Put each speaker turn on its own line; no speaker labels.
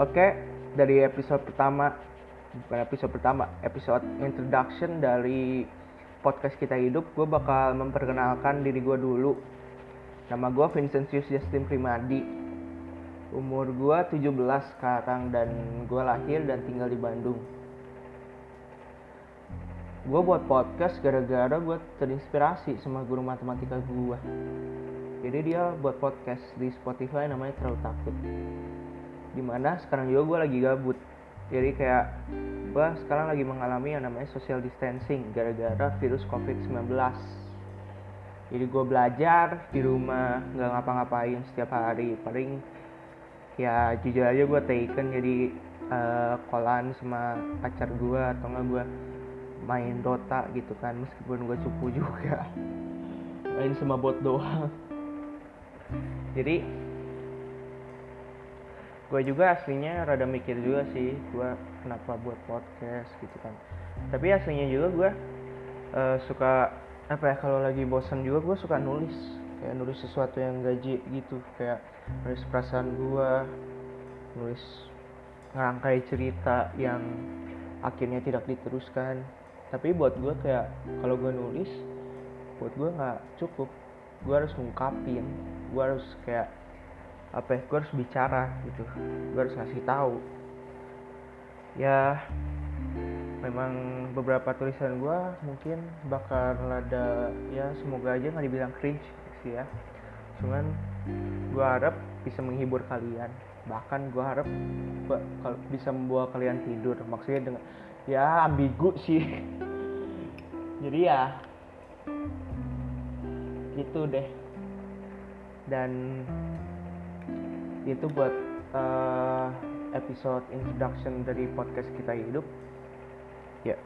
Oke, dari episode pertama, bukan episode pertama, episode introduction dari podcast kita hidup, gue bakal memperkenalkan diri gue dulu. Nama gue Vincentius Justin Primadi. Umur gue 17 sekarang dan gue lahir dan tinggal di Bandung. Gue buat podcast gara-gara gue terinspirasi sama guru matematika gue. Jadi dia buat podcast di Spotify namanya Terlalu Takut di mana sekarang juga gue lagi gabut. Jadi kayak gue sekarang lagi mengalami yang namanya social distancing gara-gara virus covid-19 jadi gue belajar di rumah nggak ngapa-ngapain setiap hari. Paling ya jujur aja gue taken jadi uh, kolan sama pacar gue atau nggak gue main Dota gitu kan meskipun gue cupu juga. Main sama bot doang. Jadi gue juga aslinya rada mikir juga sih gue kenapa buat podcast gitu kan. Tapi aslinya juga gue uh, suka apa ya kalau lagi bosan juga gue suka nulis. Kayak nulis sesuatu yang gaji gitu kayak nulis perasaan gue nulis ngerangkai cerita yang akhirnya tidak diteruskan. Tapi buat gue kayak kalau gue nulis buat gue nggak cukup. Gue harus ngungkapin gue harus kayak apa ya? Gue harus bicara gitu. Gue harus ngasih tahu. Ya memang beberapa tulisan gue mungkin bakal ada ya semoga aja nggak dibilang cringe sih ya. Cuman gue harap bisa menghibur kalian. Bahkan gue harap kalau bisa membawa kalian tidur. Maksudnya dengan ya ambigu sih. Jadi ya gitu deh. Dan itu buat uh, episode introduction dari podcast kita hidup ya